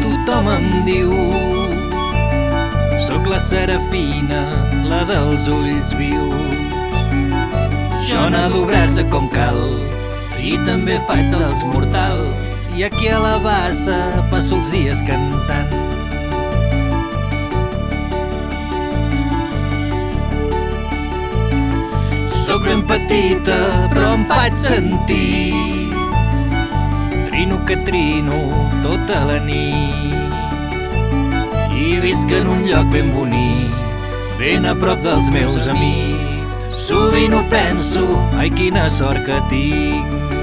tothom em diu. Sóc la serafina, la dels ulls vius. Jo nado braça com cal i també faig els mortals. I aquí a la bassa passo els dies cantant. Sóc ben petita, però em faig sentir. Que trino tota la nit. I visc en un lloc ben bonic, ben a prop dels meus amics. Sovint ho penso, ai quina sort que tinc.